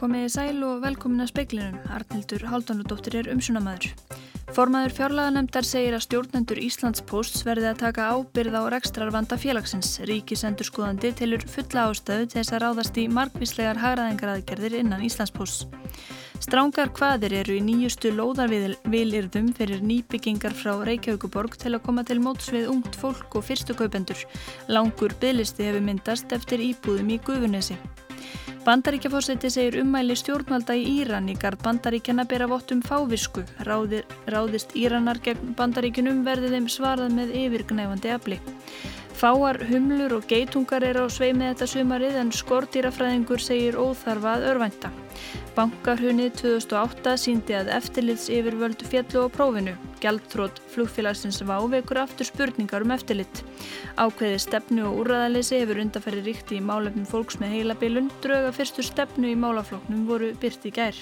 Komiði sæl og velkomin að speiklinum. Arnildur Haldunudóttir er umsunamaður. Formaður fjárlaganemdar segir að stjórnendur Íslands Posts verði að taka ábyrð á rekstrarvanda félagsins. Ríkisendur skoðandi tilur fulla ástöðu til þess að ráðast í markvíslegar hagraðingaraðgerðir innan Íslands Posts. Strángar hvaðir eru í nýjustu lóðarvilirðum fyrir nýbyggingar frá Reykjavíkuborg til að koma til móts við ungt fólk og fyrstu kaupendur. Langur bygglisti hefur myndast eftir íbúðum í Guðunesi. Bandaríkjafórseti segir ummæli stjórnvalda í Íran í gard bandaríkjana bera vottum fávisku. Ráði, ráðist Íranar gegn bandaríkunum verði þeim svarað með yfirgnæfandi afli. Fáar, humlur og geitungar er á sveimið þetta sumarið en skortýrafræðingur segir óþarfa að örvænta. Bankarhunnið 2008 síndi að eftirlits yfirvöldu fjallu á prófinu. Gjaldtrót flugfélagsins vávekur aftur spurningar um eftirlit. Ákveði stefnu og úrraðalesi hefur undarferði ríkt í málefnum fólks með heilabilun. Drauga fyrstur stefnu í málafloknum voru byrti gær.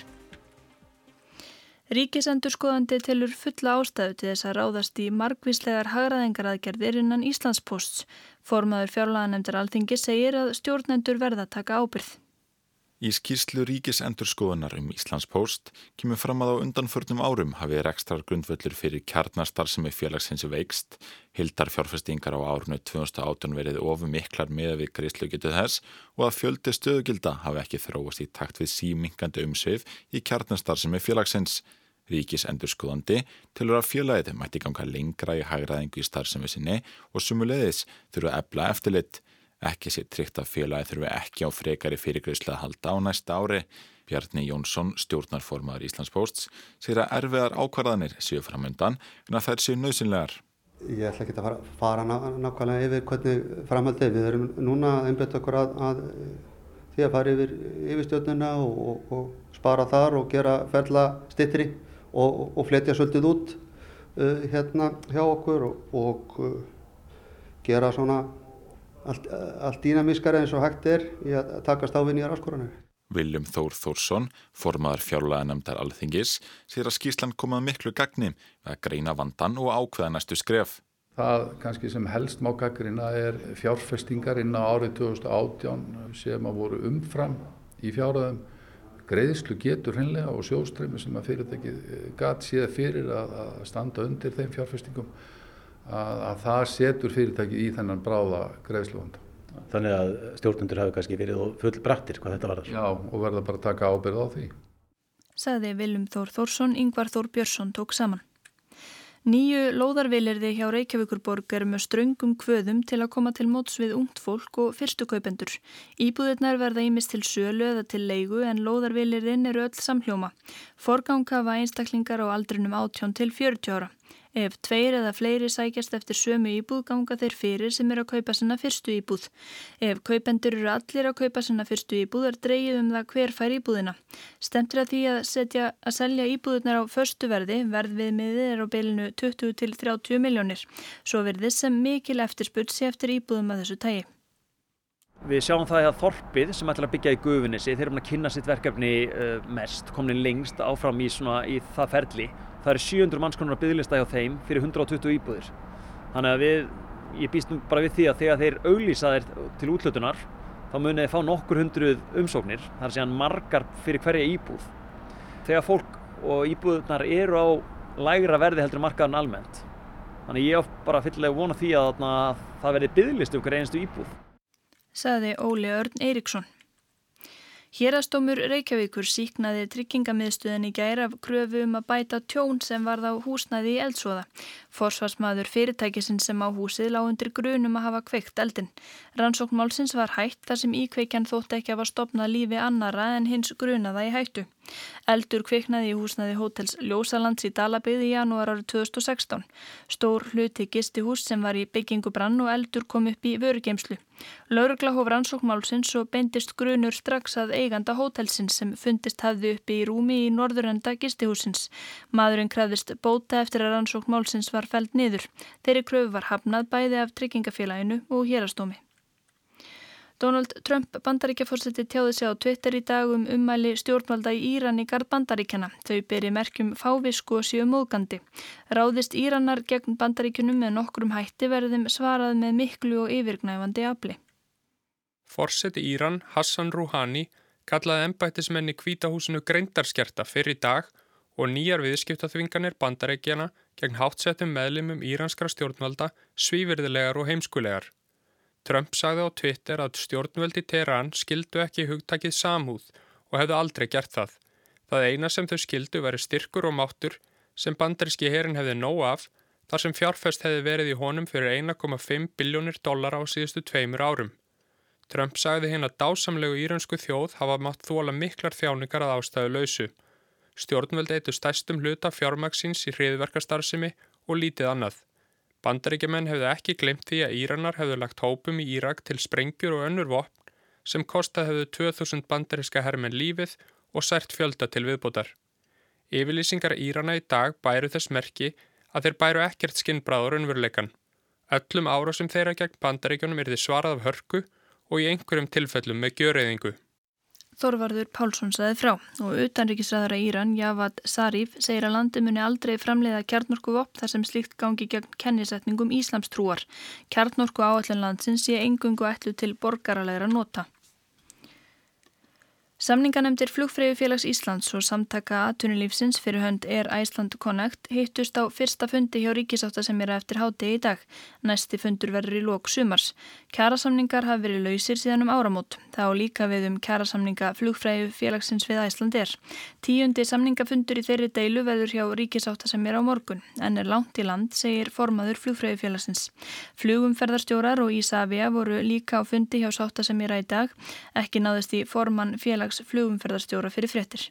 Ríkisendur skoðandi tilur fulla ástæðu til þess að ráðast í margvíslegar hagraðingaraðgerðir innan Íslandsposts. Formaður fjárlaganemndir alþingi segir að stjórnendur verða taka ábyrð. Í skýrslu ríkis endurskoðunar um Íslandspost kemur fram að á undanförnum árum hafið rekstrar grundvöldur fyrir kjarnastar sem er félagsins veikst, hildar fjárfestingar á árunni 2018 verið ofum miklar með við greiðslugitu þess og að fjöldi stöðugilda hafi ekki þróast í takt við símingandi umsveif í kjarnastar sem er félagsins. Ríkis endurskoðandi tilur að félagið mætti ganga lengra í hægraðingu í starfsemi sinni og sumulegðis þurfa að ebla eftirlitt. Ekki sé tryggt að félagi þurfi ekki á frekari fyrirgreysla að halda á næsta ári. Bjarni Jónsson, stjórnarformaður Íslandsposts, segir að erfiðar ákvarðanir séu framöndan en að þær séu nöðsynlegar. Ég ætla ekki að fara, fara ná, nákvæmlega yfir hvernig framhaldið. Við erum núna einbjöðt okkur að, að því að fara yfir yfirstjórnuna og, og, og spara þar og gera ferla stittri og, og fletja svolítið út uh, hérna hjá okkur og uh, gera svona allt, allt dýnamískara eins og hægt er í að takast á við nýjar áskoranir. Viljum Þór Þórsson, formaður fjárlæðanemndar alþingis, sér að skýrslan komað miklu gagni með að greina vandan og ákveða næstu skref. Það kannski sem helst má gaggrina er fjárfestingar inn á árið 2018 sem að voru umfram í fjárhæðum greiðslu getur hreinlega og sjóstreymi sem að fyrirtæki gat séð fyrir að, að standa undir þeim fjárfestingum að, að það setur fyrirtæki í þennan bráða greiðsluvanda. Þannig að stjórnundur hafi kannski verið full brattir hvað þetta var þar. Já, og verða bara að taka ábyrð á því. Saði Viljum Þór Þórsson, Yngvar Þór Björnsson tók saman. Nýju lóðarvilirði hjá Reykjavíkurborg er með ströngum kvöðum til að koma til móts við ungt fólk og fyrstu kaupendur. Íbúðirnar verða ímist til sölu eða til leigu en lóðarvilirðin eru öll samhljóma. Forgang hafa einstaklingar á aldrinum 18 til 40 ára. Ef tveir eða fleiri sækjast eftir sömu íbúð ganga þeir fyrir sem er að kaupa sinna fyrstu íbúð. Ef kaupendur eru allir að kaupa sinna fyrstu íbúð er dreyið um það hver fær íbúðina. Stemtur að því að, setja, að selja íbúðunar á förstu verði, verðviðmiðið er á beilinu 20 til 30 miljónir. Svo verðið sem mikil eftirspursi eftir íbúðum að þessu tægi. Við sjáum það að Þorpið sem ætlar að byggja í Guðunissi, þeir eru að kynna sitt verkefni uh, mest, komin lengst áfram í, svona, í það ferli það eru 700 mannskonar byggðlista hjá þeim fyrir 120 íbúðir. Þannig að við, ég býst nú bara við því að þegar þeir auglýsa þeir til útlutunar þá munið þeir fá nokkur hundruð umsóknir þar sé hann margar fyrir hverja íbúð. Þegar fólk og íbúðunar eru á lægra verði heldur markaðan almennt. Þannig ég á bara fyllilega vona því að það verði byggðlist um hver einstu íbúð. Saði Óli Örn Eiríksson Hérastómur Reykjavíkur síknaði tryggingamiðstöðin í gæra af kröfu um að bæta tjón sem varð á húsnæði í eldsvoða. Forsvarsmaður fyrirtækisinn sem á húsið lág undir grunum að hafa kveikt eldin. Rannsóknmálsins var hægt þar sem íkveikjan þótt ekki að var stopnað lífi annara en hins grunaða í hættu. Eldur kviknaði í húsnaði hótels Ljósalands í Dalabið í janúar árið 2016. Stór hluti gisti hús sem var í byggingu brann og eldur kom upp í vörugeimslu. Laurugla hóf rannsókmálsins og beindist grunur strax að eiganda hótelsins sem fundist hafði uppi í rúmi í norðurenda gistihúsins. Maðurinn krafðist bóta eftir að rannsókmálsins var fælt niður. Þeirri kröfu var hafnað bæði af tryggingafélaginu og hérastómi. Donald Trump bandaríkjaforsetti tjáði sig á Twitter í dag um ummæli stjórnvalda í Íran í gard bandaríkjana. Þau beri merkjum fávisku og séu móðgandi. Ráðist Íranar gegn bandaríkunum með nokkrum hætti verðum svarað með miklu og yfirgnæfandi afli. Forsetti Íran Hassan Rouhani kallaði ennbættismenni kvítahúsinu greindarskerta fyrir í dag og nýjar viðskiptaþvinganir bandarækjana gegn hátsettum meðlimum íranskra stjórnvalda svífyrðilegar og heimskulegar. Trump sagði á Twitter að stjórnvöldi Teheran skildu ekki hugtakið samhúð og hefðu aldrei gert það. Það eina sem þau skildu veri styrkur og máttur sem bandaríski herin hefði nóg af þar sem fjárfest hefði verið í honum fyrir 1,5 biljónir dólar á síðustu tveimur árum. Trump sagði hinn að dásamlegu íraunsku þjóð hafa mátt þóla miklar þjáningar að ástæðu lausu. Stjórnvöld eitu stæstum hluta fjármaksins í hriðverkastarfsemi og lítið annað. Bandaríkjumenn hefðu ekki glimt því að Íranar hefðu lagt hópum í Írak til sprengjur og önnur vopn sem kostað hefðu 2000 bandaríska herrmenn lífið og sært fjölda til viðbútar. Yfirlýsingar Írana í dag bæru þess merki að þeir bæru ekkert skinnbráður unnveruleikan. Öllum ára sem þeirra gegn bandaríkjunum er þið svarað af hörku og í einhverjum tilfellum með gjöreyðingu. Þorvarður Pálsson saði frá og utanríkisræðara Íran, Javad Zarif, segir að landi muni aldrei framleiða kjarnorku vopp þar sem slíkt gangi gegn kennisetningum Íslamstrúar. Kjarnorku áallin landsins sé engungu ætlu til borgaralegra nota. Samninganemdir Flugfreyjufélags Íslands og samtaka aðtunulífsins fyrir hönd er Æsland Connect hittust á fyrsta fundi hjá ríkisáttasemjara eftir háti í dag. Næsti fundur verður í lók sumars. Kjærasamningar hafi verið lausir síðan um áramót. Það á líka við um kjærasamninga Flugfreyjufélagsins við Æsland er. Tíundi samningafundur í þeirri deilu verður hjá ríkisáttasemjara á morgun. En er langt í land, segir formaður Flugfreyjufélagsins. Flugumferðarstjórar og Ísafja voru líka á fundi hjá sáttasemjara í dag. Ekki náðist í formann félags félags flugumferðarstjóra fyrir fréttir.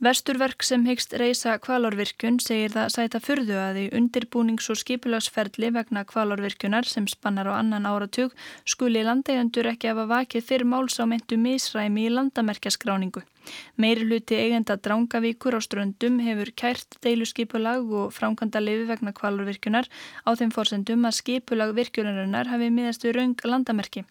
Vesturverk sem hyggst reysa kvalárvirkjun segir það sæta fyrðu að í undirbúnings- og skipulagsferðli vegna kvalárvirkjunar sem spannar á annan áratug skuli landeigandur ekki hafa vakið fyrir máls á mentu misræmi í landamerkjaskráningu. Meiri hluti eigenda Drangavíkur á ströndum hefur kært deiluskipulag og framkvæmda lifi vegna kvalurvirkjunar á þeim fórsendum að skipulag virkunarinnar hafi miðast við raung landamerki.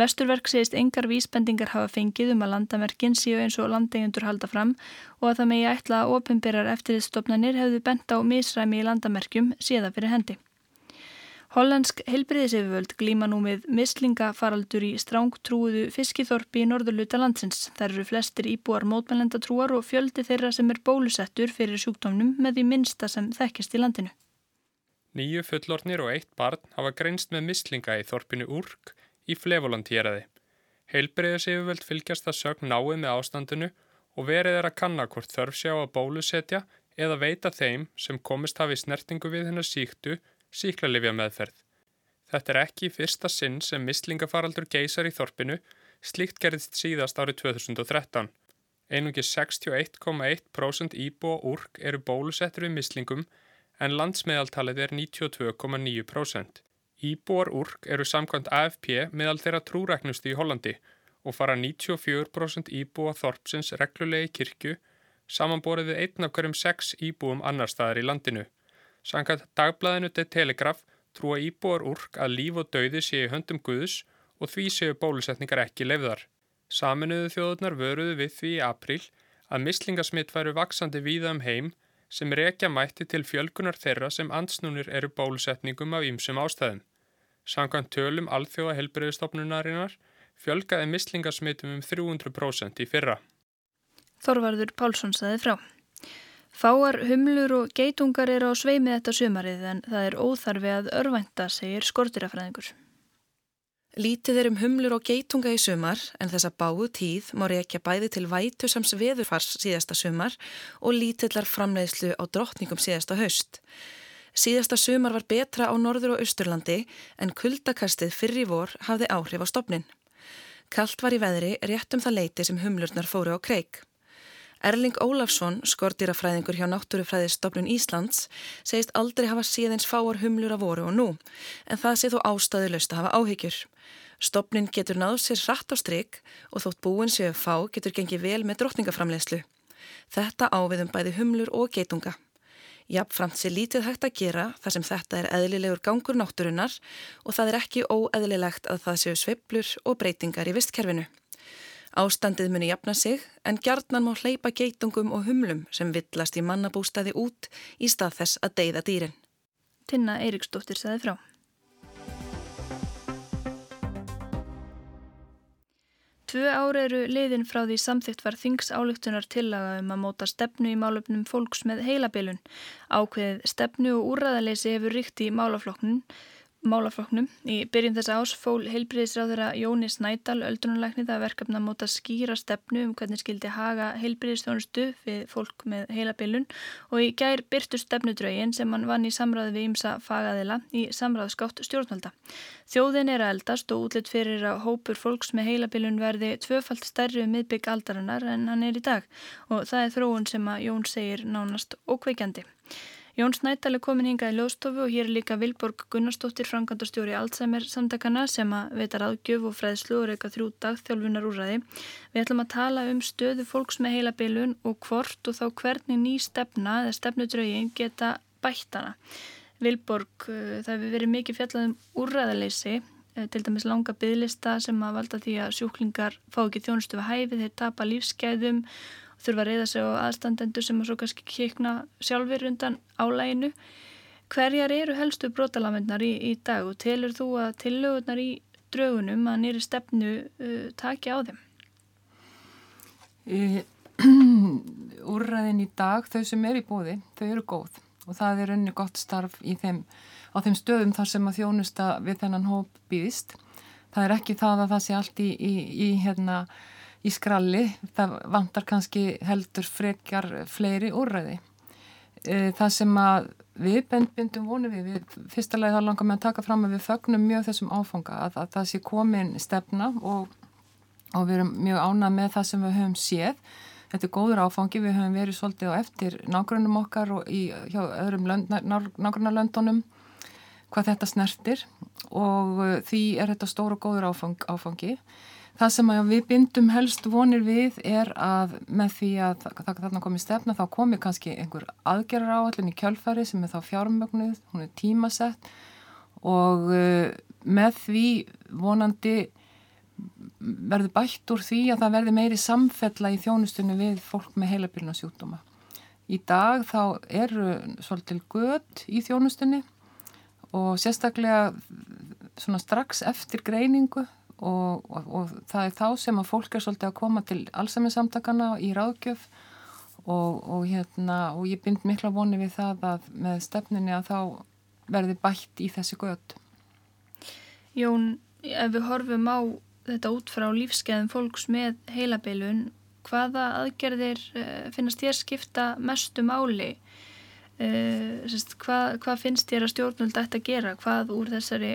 Vesturverk segist engar vísbendingar hafa fengið um að landamerkin séu eins og landeigendur halda fram og að það megi ætla að ofinbyrjar eftirlitstofnanir hefðu bent á misræmi í landamerkjum síða fyrir hendi. Hollandsk helbriðisefjöld glíma nú með mislingafaraldur í strángtrúðu fiskiþorpi í norðurluta landsins. Það eru flestir íbúar mótmælendatrúar og fjöldi þeirra sem er bólusettur fyrir sjúkdómnum með því minsta sem þekkist í landinu. Nýju fullornir og eitt barn hafa greinst með mislinga í þorpinu Úrk í Flevolandýraði. Helbriðisefjöld fylgjast það sögn náið með ástandinu og verið er að kanna hvort þörf sjá að bólusetja eða veita þeim sem komist hafi snertingu við hennar síktu síklarlifja meðferð. Þetta er ekki fyrsta sinn sem mislingafaraldur geysar í þorpinu, slíkt gerðist síðast árið 2013. Einungi 61,1% íbúa úrk eru bólusettur við mislingum en landsmeðaltalið er 92,9%. Íbúar úrk eru samkvæmt AFP meðal þeirra trúræknusti í Hollandi og fara 94% íbúa þorpsins reglulegi kirkju samanborið við einn af hverjum sex íbúum annar staðar í landinu. Sankat dagblæðinu til Telegraf trúa íbúar úrk að líf og dauði séu höndum Guðs og því séu bólusetningar ekki lefðar. Saminuðu þjóðunar vöruðu við því í april að mislingasmitt væru vaksandi víða um heim sem rekja mætti til fjölgunar þeirra sem ansnúnir eru bólusetningum af ýmsum ástæðum. Sankant tölum alþjóða helbreyðstofnunarinnar fjölgaði mislingasmittum um 300% í fyrra. Þorvarður Pálsson saði frá. Fáar humlur og geitungar eru á sveimi þetta sumarið en það er óþarfi að örvænta, segir skortirafræðingur. Lítið er um humlur og geitunga í sumar en þessa báu tíð má reykja bæði til vætu sams veðurfars síðasta sumar og lítillar framleiðslu á drottningum síðasta haust. Síðasta sumar var betra á norður og austurlandi en kuldakastið fyrir vor hafði áhrif á stopnin. Kalt var í veðri rétt um það leiti sem humlurnar fóru á kreik. Erling Ólafsson, skortýrafræðingur hjá Náttúrufræðistofnun Íslands, segist aldrei hafa síðans fáar humlur að voru og nú, en það sé þó ástæðu löst að hafa áhyggjur. Stopnin getur náð sér rætt á stryk og þótt búin séu fá getur gengið vel með drottningaframlegslu. Þetta áviðum bæði humlur og geitunga. Jafnframt sé lítið hægt að gera þar sem þetta er eðlilegur gangur náttúrunar og það er ekki óeðlilegt að það séu sveiblur og breytingar í vistkerfinu. Ástandið muni jafna sig en gjarnan má hleypa geitungum og humlum sem villast í mannabústaði út í stað þess að deyða dýrin. Tinna Eiriksdóttir saði frá. Tvö ári eru liðin frá því samþygt var þings álugtunar tillaga um að móta stefnu í málöfnum fólks með heilabilun. Ákveðið stefnu og úrraðaleysi hefur ríkt í málaflokknum málaflokknum. Í byrjun þess ás fól heilbriðisráðura Jóni Snædal öldrunarlæknið að verkefna móta skýra stefnu um hvernig skildi haga heilbriðistjónustu við fólk með heilabilun og í gær byrtu stefnudrögin sem hann vann í samráði við ímsa fagaðila í samráðskátt stjórnvalda. Þjóðin er að eldast og útlitt fyrir að hópur fólks með heilabilun verði tvöfalt stærri um miðbygg aldarinnar en hann er í dag og það er þróun sem að Jón segir nánast ókveikjandi. Jón Snædal er komin hingað í lögstofu og hér er líka Vilborg Gunnarsdóttir, frangandastjóri Alzheimer samtakana sem að veitar aðgjöf og fræðslu og reyka þrjú dagþjálfunar úrraði. Við ætlum að tala um stöðu fólks með heila bilun og hvort og þá hvernig ný stefna eða stefnudraugin geta bættana. Vilborg, eh, það hefur verið mikið fjallað um úrraðaleysi, eh, til dæmis langa bygglista sem að valda því að sjúklingar fá ekki þjónustu við hæfið, þeir tapa lífsgæðum þurfa að reyða sig á aðstandendur sem að svo kannski kikna sjálfur undan álæginu. Hverjar eru helstu brotalamendnar í, í dag og telur þú að tillögurnar í draugunum að nýri stefnu uh, taki á þeim? Úrræðin í dag, þau sem er í bóði, þau eru góð og það er önni gott starf þeim, á þeim stöðum þar sem að þjónusta við þennan hóp býðist. Það er ekki það að það sé allt í, í, í hérna í skralli, það vantar kannski heldur frekjar fleiri úrræði. E, það sem að við bendbindum vonum við, við fyrsta lagi þá langar við að taka fram að við fögnum mjög þessum áfanga að, að það sé komin stefna og, og við erum mjög ánað með það sem við höfum séð. Þetta er góður áfangi, við höfum verið svolítið á eftir nágrunum okkar og í, hjá öðrum nágrunarlöndunum hvað þetta snertir og því er þetta stóru og góður áfang, áfangi. Það sem við bindum helst vonir við er að með því að þarna komi stefna þá komi kannski einhver aðgerrar áallin í kjölfæri sem er þá fjármögnuð, hún er tímasett og uh, með því vonandi verður bætt úr því að það verður meiri samfella í þjónustunni við fólk með heilabíluna sjúkdóma. Í dag þá eru svolítil gött í þjónustunni og sérstaklega strax eftir greiningu og, og, og það er þá sem að fólk er svolítið að koma til allsamiðsamtakana í ráðgjöf og, og hérna ég bind mikla voni við það að með stefninni að þá verði bætt í þessi göð Jón, ef við horfum á þetta út frá lífskeiðum fólks með heilabilun, hvaða aðgerðir uh, finnast þér skipta mestu máli? Sérst, hvað, hvað finnst þér að stjórnvöld ætti að gera? Hvað úr þessari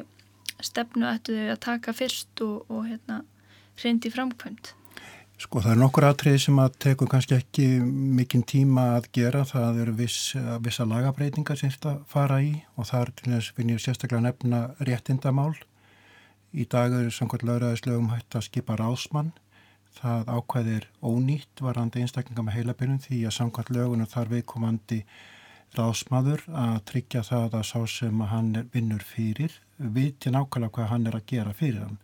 stefnu ættu þau að taka fyrst og, og hérna hreindi framkvæmt? Sko það er nokkur aðtrið sem að teku kannski ekki mikinn tíma að gera, það eru viss, vissa lagabreitingar sem þetta fara í og þar finn ég sérstaklega nefna réttindamál. Í dag eru samkvæmt lauraðislögum hægt að skipa ráðsmann, það ákvæðir ónýtt varandi einstaklinga með heilabyrjum því að samkvæmt lögunum þar viðkomandi ráðsmaður að tryggja það að sá sem hann vinnur fyrir viti nákvæmlega hvað hann er að gera fyrir hann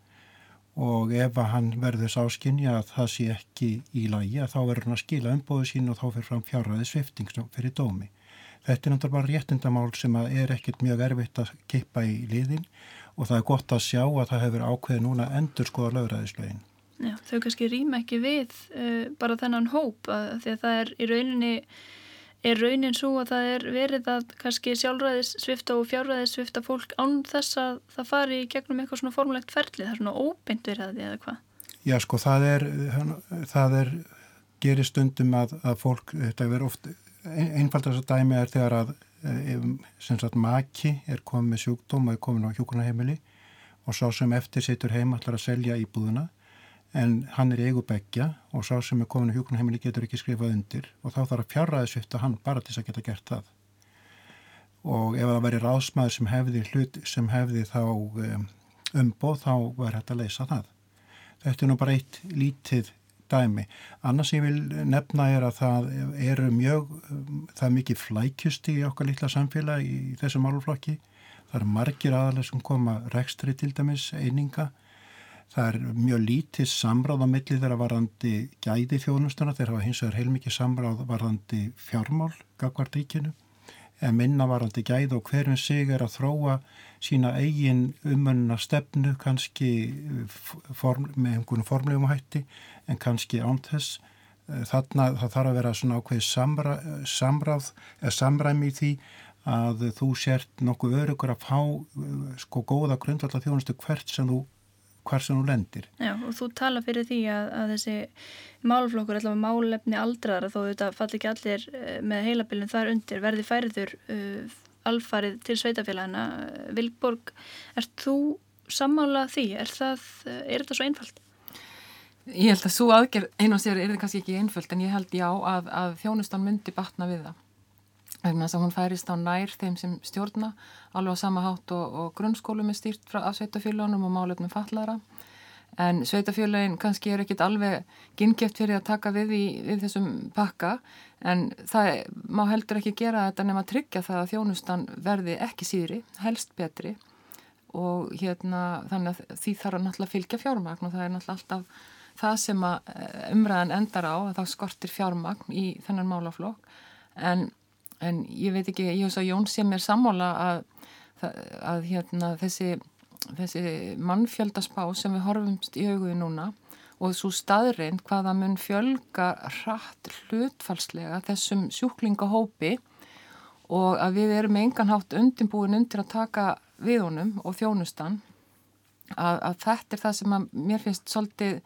og ef hann verður sáskinni að það sé ekki í lagi að þá verður hann að skila umbóðu sín og þá fyrir fram fjárraði svifting fyrir dómi. Þetta er náttúrulega bara réttindamál sem er ekkert mjög erfitt að kippa í liðin og það er gott að sjá að það hefur ákveði núna endur skoða lögræðislögin. Já, þau kannski rýma ekki við uh, bara þennan hóp að því að það er í rauninni er raunin svo að það er verið að kannski sjálfræðis svifta og fjárræðis svifta fólk án þess að það fari í gegnum eitthvað svona formulegt ferli, það er svona óbeint verið að því eða hvað? Já sko það er, það er gerir stundum að, að fólk, þetta verður oft, einfaldast að dæmi er þegar að ef, sem sagt maki er komið með sjúkdóm og er komið á hjókunarheimili og sá sem eftir situr heim allar að selja íbúðuna en hann er eigu begja og sá sem er komin á hjókunarheimili getur ekki skrifað undir og þá þarf að fjárraði svifta hann bara til þess að geta gert það. Og ef það veri ráðsmaður sem hefði hlut sem hefði þá um, umboð þá var hægt að leysa það. Þetta er nú bara eitt lítið dæmi. Annars ég vil nefna er að það eru mjög það er mikið flækjust í okkar litla samfélag í þessum álflokki það eru margir aðalega sem koma rekstri til dæmis eininga Það er mjög lítið samráð á milli þeirra varðandi gæði þjónustuna, þeir hafa hins vegar heilmikið samráð varðandi fjármál, gagvartíkinu. en minnavarandi gæð og hverjum sig er að þróa sína eigin umönuna stefnu kannski form, með einhvern formlegum hætti en kannski ántess þarna það þarf að vera svona ákveð samra, samráð eða samræmi í því að þú sért nokkuð örugur að fá sko góða grundvallar þjónustu hvert sem þú hvar sem hún lendir. Já, og þú tala fyrir því að, að þessi málflokkur, allavega málefni aldraðara, þó þetta falli ekki allir eh, með heilabilin þar undir, verði færiður uh, alfarið til sveitafélagina. Vilborg, ert þú sammála því? Er, það, er þetta svo einfalt? Ég held að svo aðgerð einu og sér er þetta kannski ekki einföld en ég held já að, að þjónustan myndi batna við það vegna þess að hún færist á nær þeim sem stjórna alveg á sama hátt og, og grunnskólum er stýrt frá af sveitafélagunum og málefnum fallara en sveitafélagin kannski er ekkit alveg ginnkjöft fyrir að taka við í við þessum pakka en það má heldur ekki gera þetta nema að tryggja það að þjónustan verði ekki síðri, helst betri. Og hérna þannig að því þarf að náttúrulega fylgja fjármagn og það er náttúrulega alltaf það sem að eh, umræðan endar á að það skortir fjármagn í þennan málaflokk. En en ég veit ekki, ég veist að Jón sé mér sammála að, að hérna, þessi, þessi mannfjöldaspá sem við horfumst í auguði núna og svo staðreint hvaða mun fjölga rætt hlutfalslega þessum sjúklingahópi og að við erum enganhátt undirbúin undir að taka við honum og þjónustan að, að þetta er það sem að mér finnst svolítið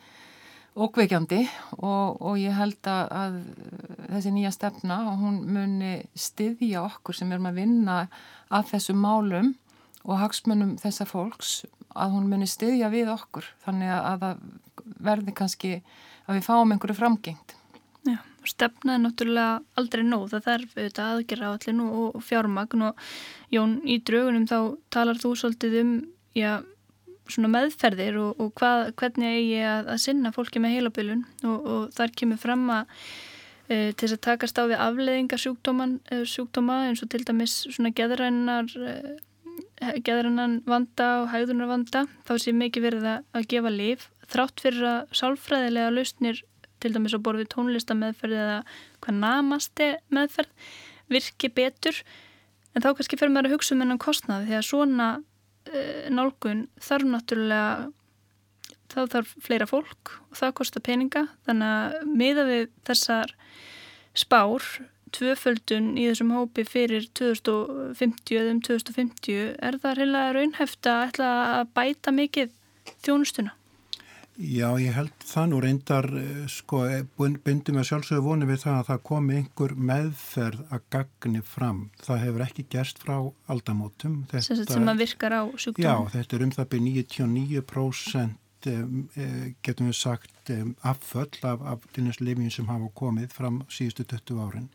ókveikjandi og, og ég held að, að þessi nýja stefna hún muni styðja okkur sem erum að vinna að þessum málum og hagsmunum þessar fólks að hún muni styðja við okkur þannig að það verði kannski að við fáum einhverju framgengt. Já, stefna er náttúrulega aldrei nóð, það þarf auðvitað aðgerra allir nú og fjármagn og Jón í draugunum þá talar þú svolítið um, já, svona meðferðir og, og hvað, hvernig eigi að, að sinna fólki með heilabilun og, og þar kemur fram að e, til þess að takast á við afleðingar e, sjúkdóma eins og til dæmis svona geðrænar e, geðrænan vanda og hægðunar vanda þá sé mikið verið að, að gefa líf þrátt fyrir að sálfræðilega lausnir til dæmis á borðu tónlistameðferð eða hvað namasti meðferð virki betur. En þá kannski fyrir maður að hugsa um hennan kostnaði því að svona nálgun þarf náttúrulega þá þarf fleira fólk og það kostar peninga þannig að miða við þessar spár tvöföldun í þessum hópi fyrir 2050 eða um 2050 er það reynilega raunhæft að bæta mikið þjónustuna? Já, ég held það nú reyndar, eh, sko, eh, bundum við sjálfsögðu vonið við það að það komi einhver meðferð að gagni fram. Það hefur ekki gerst frá aldamótum. Þetta, sem að virkar á sjúkdóma? Já, þetta er um það byrjum 99% um, getum við sagt afföll af, af dynastlefjum sem hafa komið fram síðustu 20 árin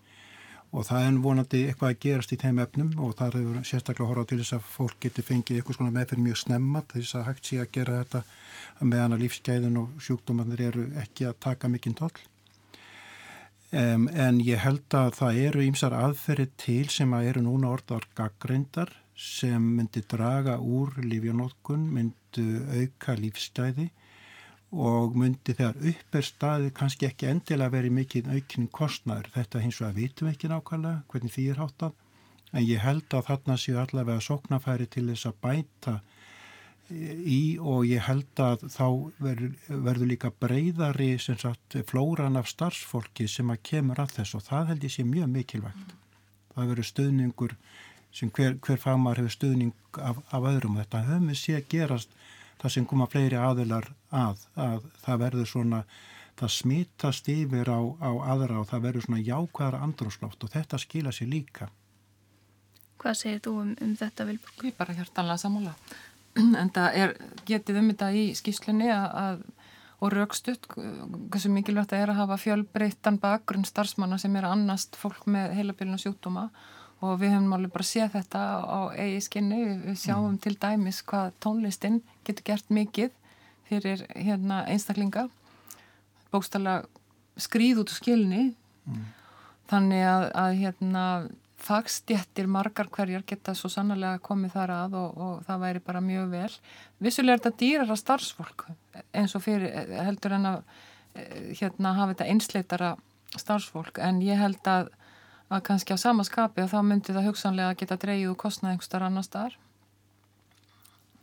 og það er vonandi eitthvað að gerast í þeim efnum og það er sérstaklega að horfa til þess að fólk getur fengið eitthvað svona meðferð mjög snemma þess að hægt sé að gera þetta meðan að lífsgæðin og sjúkdómanir eru ekki að taka mikinn toll. Um, en ég held að það eru ímsar aðferði til sem að eru núna orðar gaggrindar sem myndi draga úr lífjónótkun, myndi auka lífsgæði og myndi þegar upp er staði kannski ekki endilega verið mikið aukinn kostnæður. Þetta hins vegar vitum ekki nákvæmlega hvernig því er háttað en ég held að þarna séu allavega sóknafæri til þess að bæta í og ég held að þá verður, verður líka breyðari sagt, flóran af starfsfólki sem að kemur að þess og það held ég sé mjög mikilvægt. Það verður stöðningur sem hver, hver fagmar hefur stöðning af, af öðrum. Þetta höfum við sé að gerast það sem koma fleiri aðilar að, að það verður svona, það smittast yfir á, á aðra og það verður svona jákvæðara andrúslátt og þetta skila sér líka. Hvað segir þú um, um þetta Vilborg? Ég bara hjartanlega sammála en það er, getið um þetta í skýslunni að, og raukstutt hversu mikilvægt það er að hafa fjölbreyttan bakgrunn starfsmanna sem er annast fólk með heilabilin og sjúkdóma og við höfum alveg bara séð þetta á eigi skinni, við sjáum mm. til dæmis hvað tónlistinn getur gert mikið fyrir hérna einstaklinga bókstala skrýð út úr skilni mm. þannig að, að hérna fagstjættir margar hverjar geta svo sannlega komið þar að og, og það væri bara mjög vel. Vissulega er þetta dýrara starfsfólk eins og fyrir heldur en að eh, hérna hafa þetta einsleitara starfsfólk en ég held að, að kannski á samaskapi og þá myndi það hugsanlega geta dreyið og kostnað einhverstar annar staðar.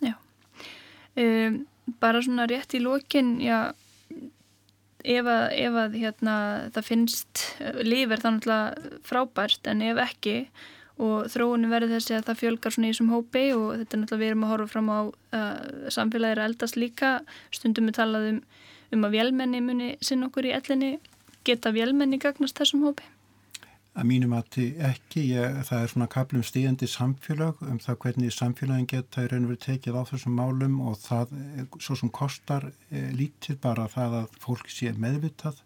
Já, um, bara svona rétt í lókin, já, ef að, ef að hérna, það finnst lífur þannig að frábært en ef ekki og þróunum verður þessi að það fjölgar svona í þessum hópi og þetta er náttúrulega við erum að horfa fram á uh, samfélagir að eldast líka stundum við talaðum um að vélmenni muni sinn okkur í ellinni geta vélmenni gagnast þessum hópi? Að mínum að ekki, ég, það er svona kaplum stíðandi samfélag um það hvernig samfélagin geta í raun og verið tekið á þessum málum og það svo sem kostar e, lítið bara það að fólk sé meðvitað,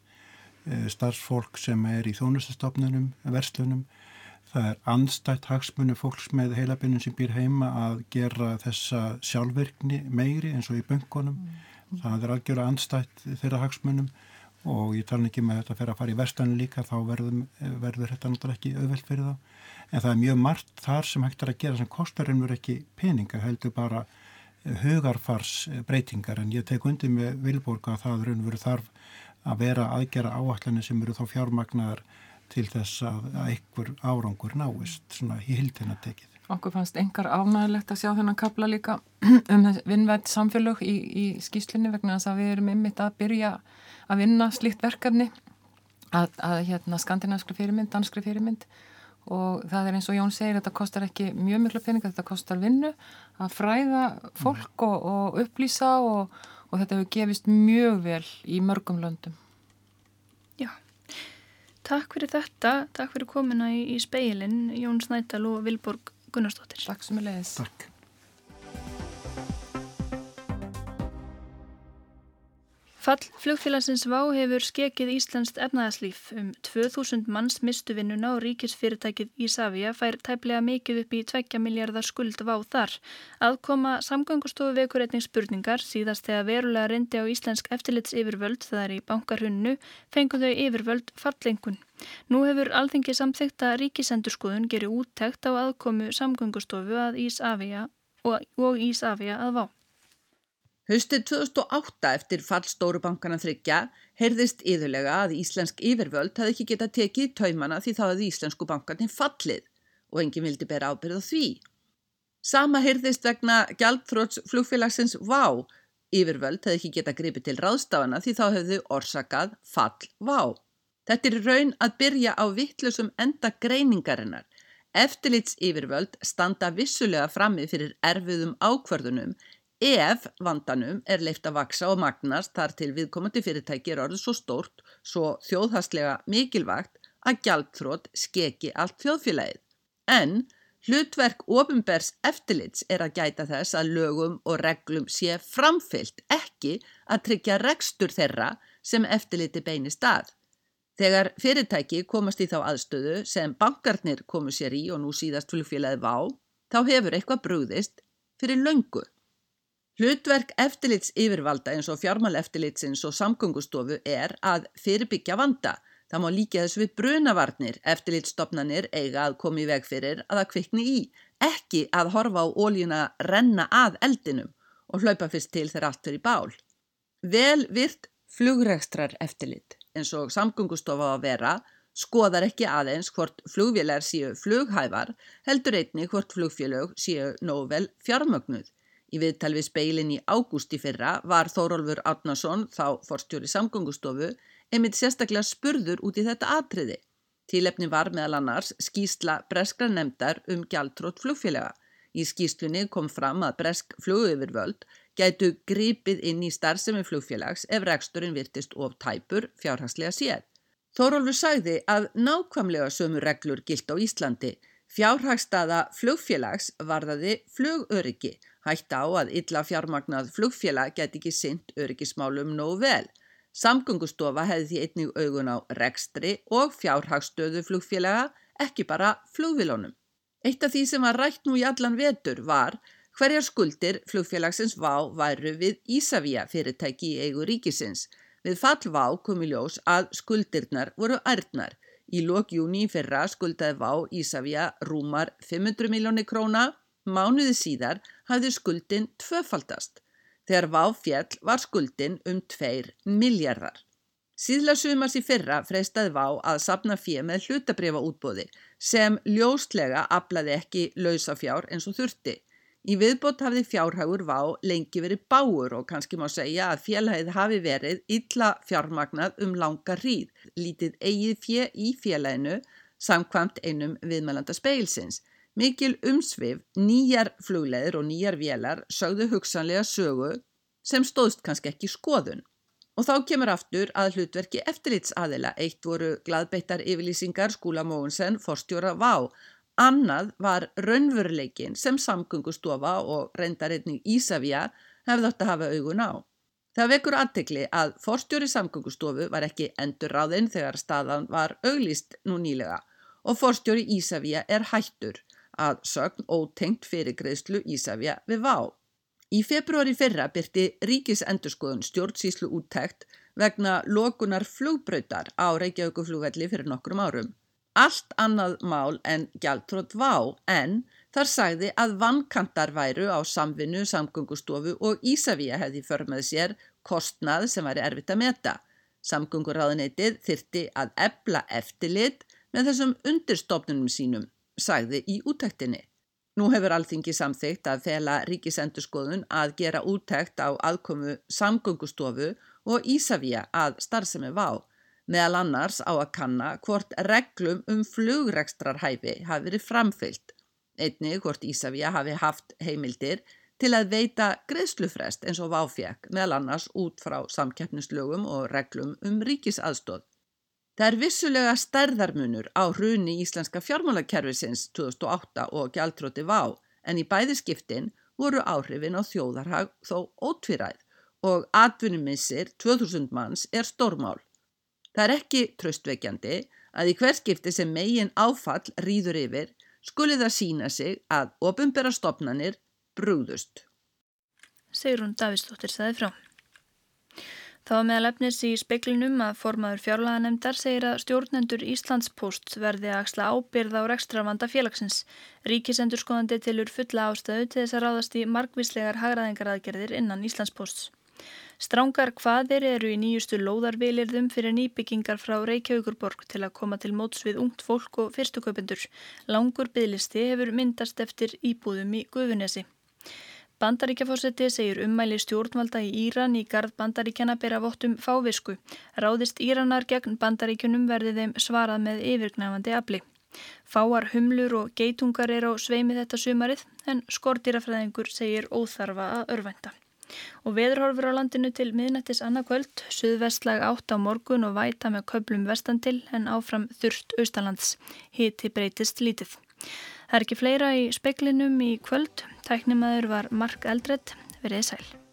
e, starfsfólk sem er í þónustastofnunum, verslunum, það er anstætt hagsmunum fólks með heilabinnum sem býr heima að gera þessa sjálfverkni meiri eins og í böngunum, mm. það er algjörða anstætt þeirra hagsmunum og ég tala ekki með þetta fyrir að fara í verstanu líka þá verður, verður þetta náttúrulega ekki auðvelt fyrir þá en það er mjög margt þar sem hægt er að gera sem kostar einhver ekki peninga heldur bara eh, hugarfars eh, breytingar en ég tek undir með Vilborg að það raunveru þarf að vera aðgera áallanir sem eru þá fjármagnar til þess að einhver árangur náist svona í hildina tekið. Okkur fannst engar ánægilegt að sjá þennan kapla líka um vinnveld samfélög í, í skýslinni vegna þess að við erum ymmit að byrja að vinna slíkt verkefni að, að hérna skandinavskri fyrirmynd, danskri fyrirmynd og það er eins og Jón segir þetta kostar ekki mjög miklu peninga, þetta kostar vinnu að fræða fólk og, og upplýsa og, og þetta hefur gefist mjög vel í mörgum löndum. Já, takk fyrir þetta, takk fyrir komina í, í speilin Jón Snædal og Vilborg Gunnarsdóttir. Takk sem er leiðis. Takk. Fall flugfélagsins VÁ hefur skekið Íslandst efnaðarslíf. Um 2000 manns mistu vinnuna og ríkisfyrirtækið Ísafja fær tæplega mikið upp í 2 miljardar skuld VÁ þar. Aðkoma samgangustofu vekur einnig spurningar síðast þegar verulega reyndi á Íslensk eftirlits yfirvöld það er í bankarhunnu fengu þau yfirvöld fallengun. Nú hefur alþengi samþykta ríkisendurskoðun gerir úttækt á aðkomu samgangustofu að Ísafja og, og Ísafja að VÁ. Haustið 2008 eftir fallstóru bankana þryggja heyrðist yðurlega að íslensk yfirvöld hafði ekki getað tekið taumana því þá hefði íslensku bankarnir fallið og enginn vildi bera ábyrð á því. Sama heyrðist vegna gjaldfróts flugfélagsins VÁ. Yfirvöld hefði ekki getað gripið til ráðstafana því þá hefðu orsakað fall VÁ. Þetta er raun að byrja á vittlusum enda greiningarinnar. Eftirlits yfirvöld standa vissulega frammi fyrir erfiðum ákvarðunum Ef vandanum er leift að vaksa og magnast þar til viðkomandi fyrirtæki er orðið svo stórt, svo þjóðhastlega mikilvægt að gjaldþrótt skeki allt þjóðfélagið. En hlutverk ofinbers eftirlits er að gæta þess að lögum og reglum sé framfyllt ekki að tryggja rekstur þeirra sem eftirliti beini stað. Þegar fyrirtæki komast í þá aðstöðu sem bankarnir komu sér í og nú síðast flugfélagið vá, þá hefur eitthvað brúðist fyrir löngu. Hlutverk eftirlits yfirvalda eins og fjármáleftirlitsins og samgöngustofu er að fyrirbyggja vanda. Það má líka þess við brunavarnir eftirlitsstopnanir eiga að komi í veg fyrir að það kvikni í, ekki að horfa á óljuna renna að eldinum og hlaupa fyrst til þegar allt fyrir bál. Vel virt flugrekstrar eftirlit eins og samgöngustofa að vera skoðar ekki aðeins hvort flugvélar séu flughævar heldur einni hvort flugfélög séu nóvel fjármögnuð. Í viðtal við speilin í ágústi fyrra var Þórólfur Átnason, þá forstjóri samgöngustofu, einmitt sérstaklega spurður út í þetta atriði. Tílefni var meðal annars skýsla breskra nefndar um gjaldtrótt flugfélaga. Í skýslunni kom fram að bresk flugöfurvöld gætu gripið inn í starfsemi flugfélags ef reksturinn virtist of tæpur fjárhagslega séð. Þórólfur sagði að nákvæmlega sömu reglur gilt á Íslandi. Fjárhagsstaða flugfélags varðaði flugöryggi Hætta á að illa fjármagnað flugfélag get ekki synd öryggismálum nóg vel. Samgöngustofa hefði því einnig augun á rekstri og fjárhagstöðu flugfélaga, ekki bara flugvilónum. Eitt af því sem var rætt nú í allan vetur var hverjar skuldir flugfélagsins VÁ væru við Ísavíja fyrirtæki í eigu ríkisins. Við fall VÁ komi ljós að skuldirnar voru ærtnar. Í lok júni fyrra skuldaði VÁ Ísavíja rúmar 500 miljónir króna Mánuði síðar hafði skuldin tvöfaldast. Þegar váfjall var skuldin um 2 miljardar. Síðla sumars í fyrra freystaði Vá að sapna fjö með hlutabrifa útbóði sem ljóstlega aflaði ekki lausafjár eins og þurfti. Í viðbót hafði fjárhagur Vá lengi verið báur og kannski má segja að félagið hafi verið illa fjármagnað um langa hríð, lítið eigið fjö í félaginu samkvamt einum viðmælanda speilsins. Mikil umsvið, nýjar flugleðir og nýjar vélar sögðu hugsanlega sögu sem stóðst kannski ekki skoðun. Og þá kemur aftur að hlutverki eftirlitsaðila. Eitt voru gladbeittar yfirlýsingar Skúla Móunsen, forstjóra Vá. Annað var raunveruleikin sem samgöngustofa og reyndareitning Ísafja hefði átt að hafa augun á. Það vekur aðtekli að forstjóri samgöngustofu var ekki endur ráðinn þegar staðan var auglýst nú nýlega og forstjóri Ísafja er hættur að sögn ótengt fyrir greiðslu Ísafja við Vá. Í februari fyrra byrti ríkisendurskoðun stjórnsíslu úttækt vegna lokunar flugbröytar á Reykjavíkuflugvelli fyrir nokkrum árum. Allt annað mál en gjaldtrótt vá en þar sagði að vannkantar væru á samvinnu, samgöngustofu og Ísavíja hefði för með sér kostnað sem væri erfitt að meta. Samgönguráðuneytið þyrti að ebla eftirlit með þessum undirstofnunum sínum, sagði í úttæktinni. Nú hefur alþingi samþygt að fela ríkisendurskoðun að gera úttækt á aðkomu samgöngustofu og Ísafja að starfsemi vá, meðal annars á að kanna hvort reglum um flugrekstrarhæfi hafi verið framfyllt. Einni hvort Ísafja hafi haft heimildir til að veita greiðslufrest eins og váfjekk, meðal annars út frá samkeppnislögum og reglum um ríkisaðstóð. Það er vissulega stærðarmunur á hruni íslenska fjármálakerfisins 2008 og gjaldróti vá en í bæði skiptin voru áhrifin á þjóðarhag þó ótviræð og atvinnumissir 2000 manns er stórmál. Það er ekki tröstveikjandi að í hver skipti sem megin áfall rýður yfir skuli það sína sig að ofinbera stopnanir brúðust. Sigrun Davísdóttir saði frá. Það var meðal efnis í speklinum að formaður fjárlaganemdar segir að stjórnendur Íslandspost verði að axla ábyrða á rekstravanda félagsins. Ríkisendur skoðandi tilur fulla ástöðu til þess að ráðast í margvíslegar hagraðingaraðgerðir innan Íslandsposts. Strángar hvaðir eru í nýjustu lóðarvilirðum fyrir nýbyggingar frá Reykjavíkurborg til að koma til móts við ungt fólk og fyrstuköpendur. Langur bygglisti hefur myndast eftir íbúðum í Guðunesi. Bandaríkjafósetti segir ummæli stjórnvalda í Íran í gard bandaríkjana bera vottum fávisku. Ráðist Íranar gegn bandaríkunum verði þeim svarað með yfirgnæfandi afli. Fáar humlur og geitungar er á sveimi þetta sumarið en skortýrafræðingur segir óþarfa að örvænta. Og veðurhorfur á landinu til miðnættis annarkvöld, suðvestlag átt á morgun og væta með köplum vestan til en áfram þurft austalands. Hiti breytist lítið. Það er ekki fleira í speklinum í kvöld. Tæknimaður var Mark Eldred. Verið sæl.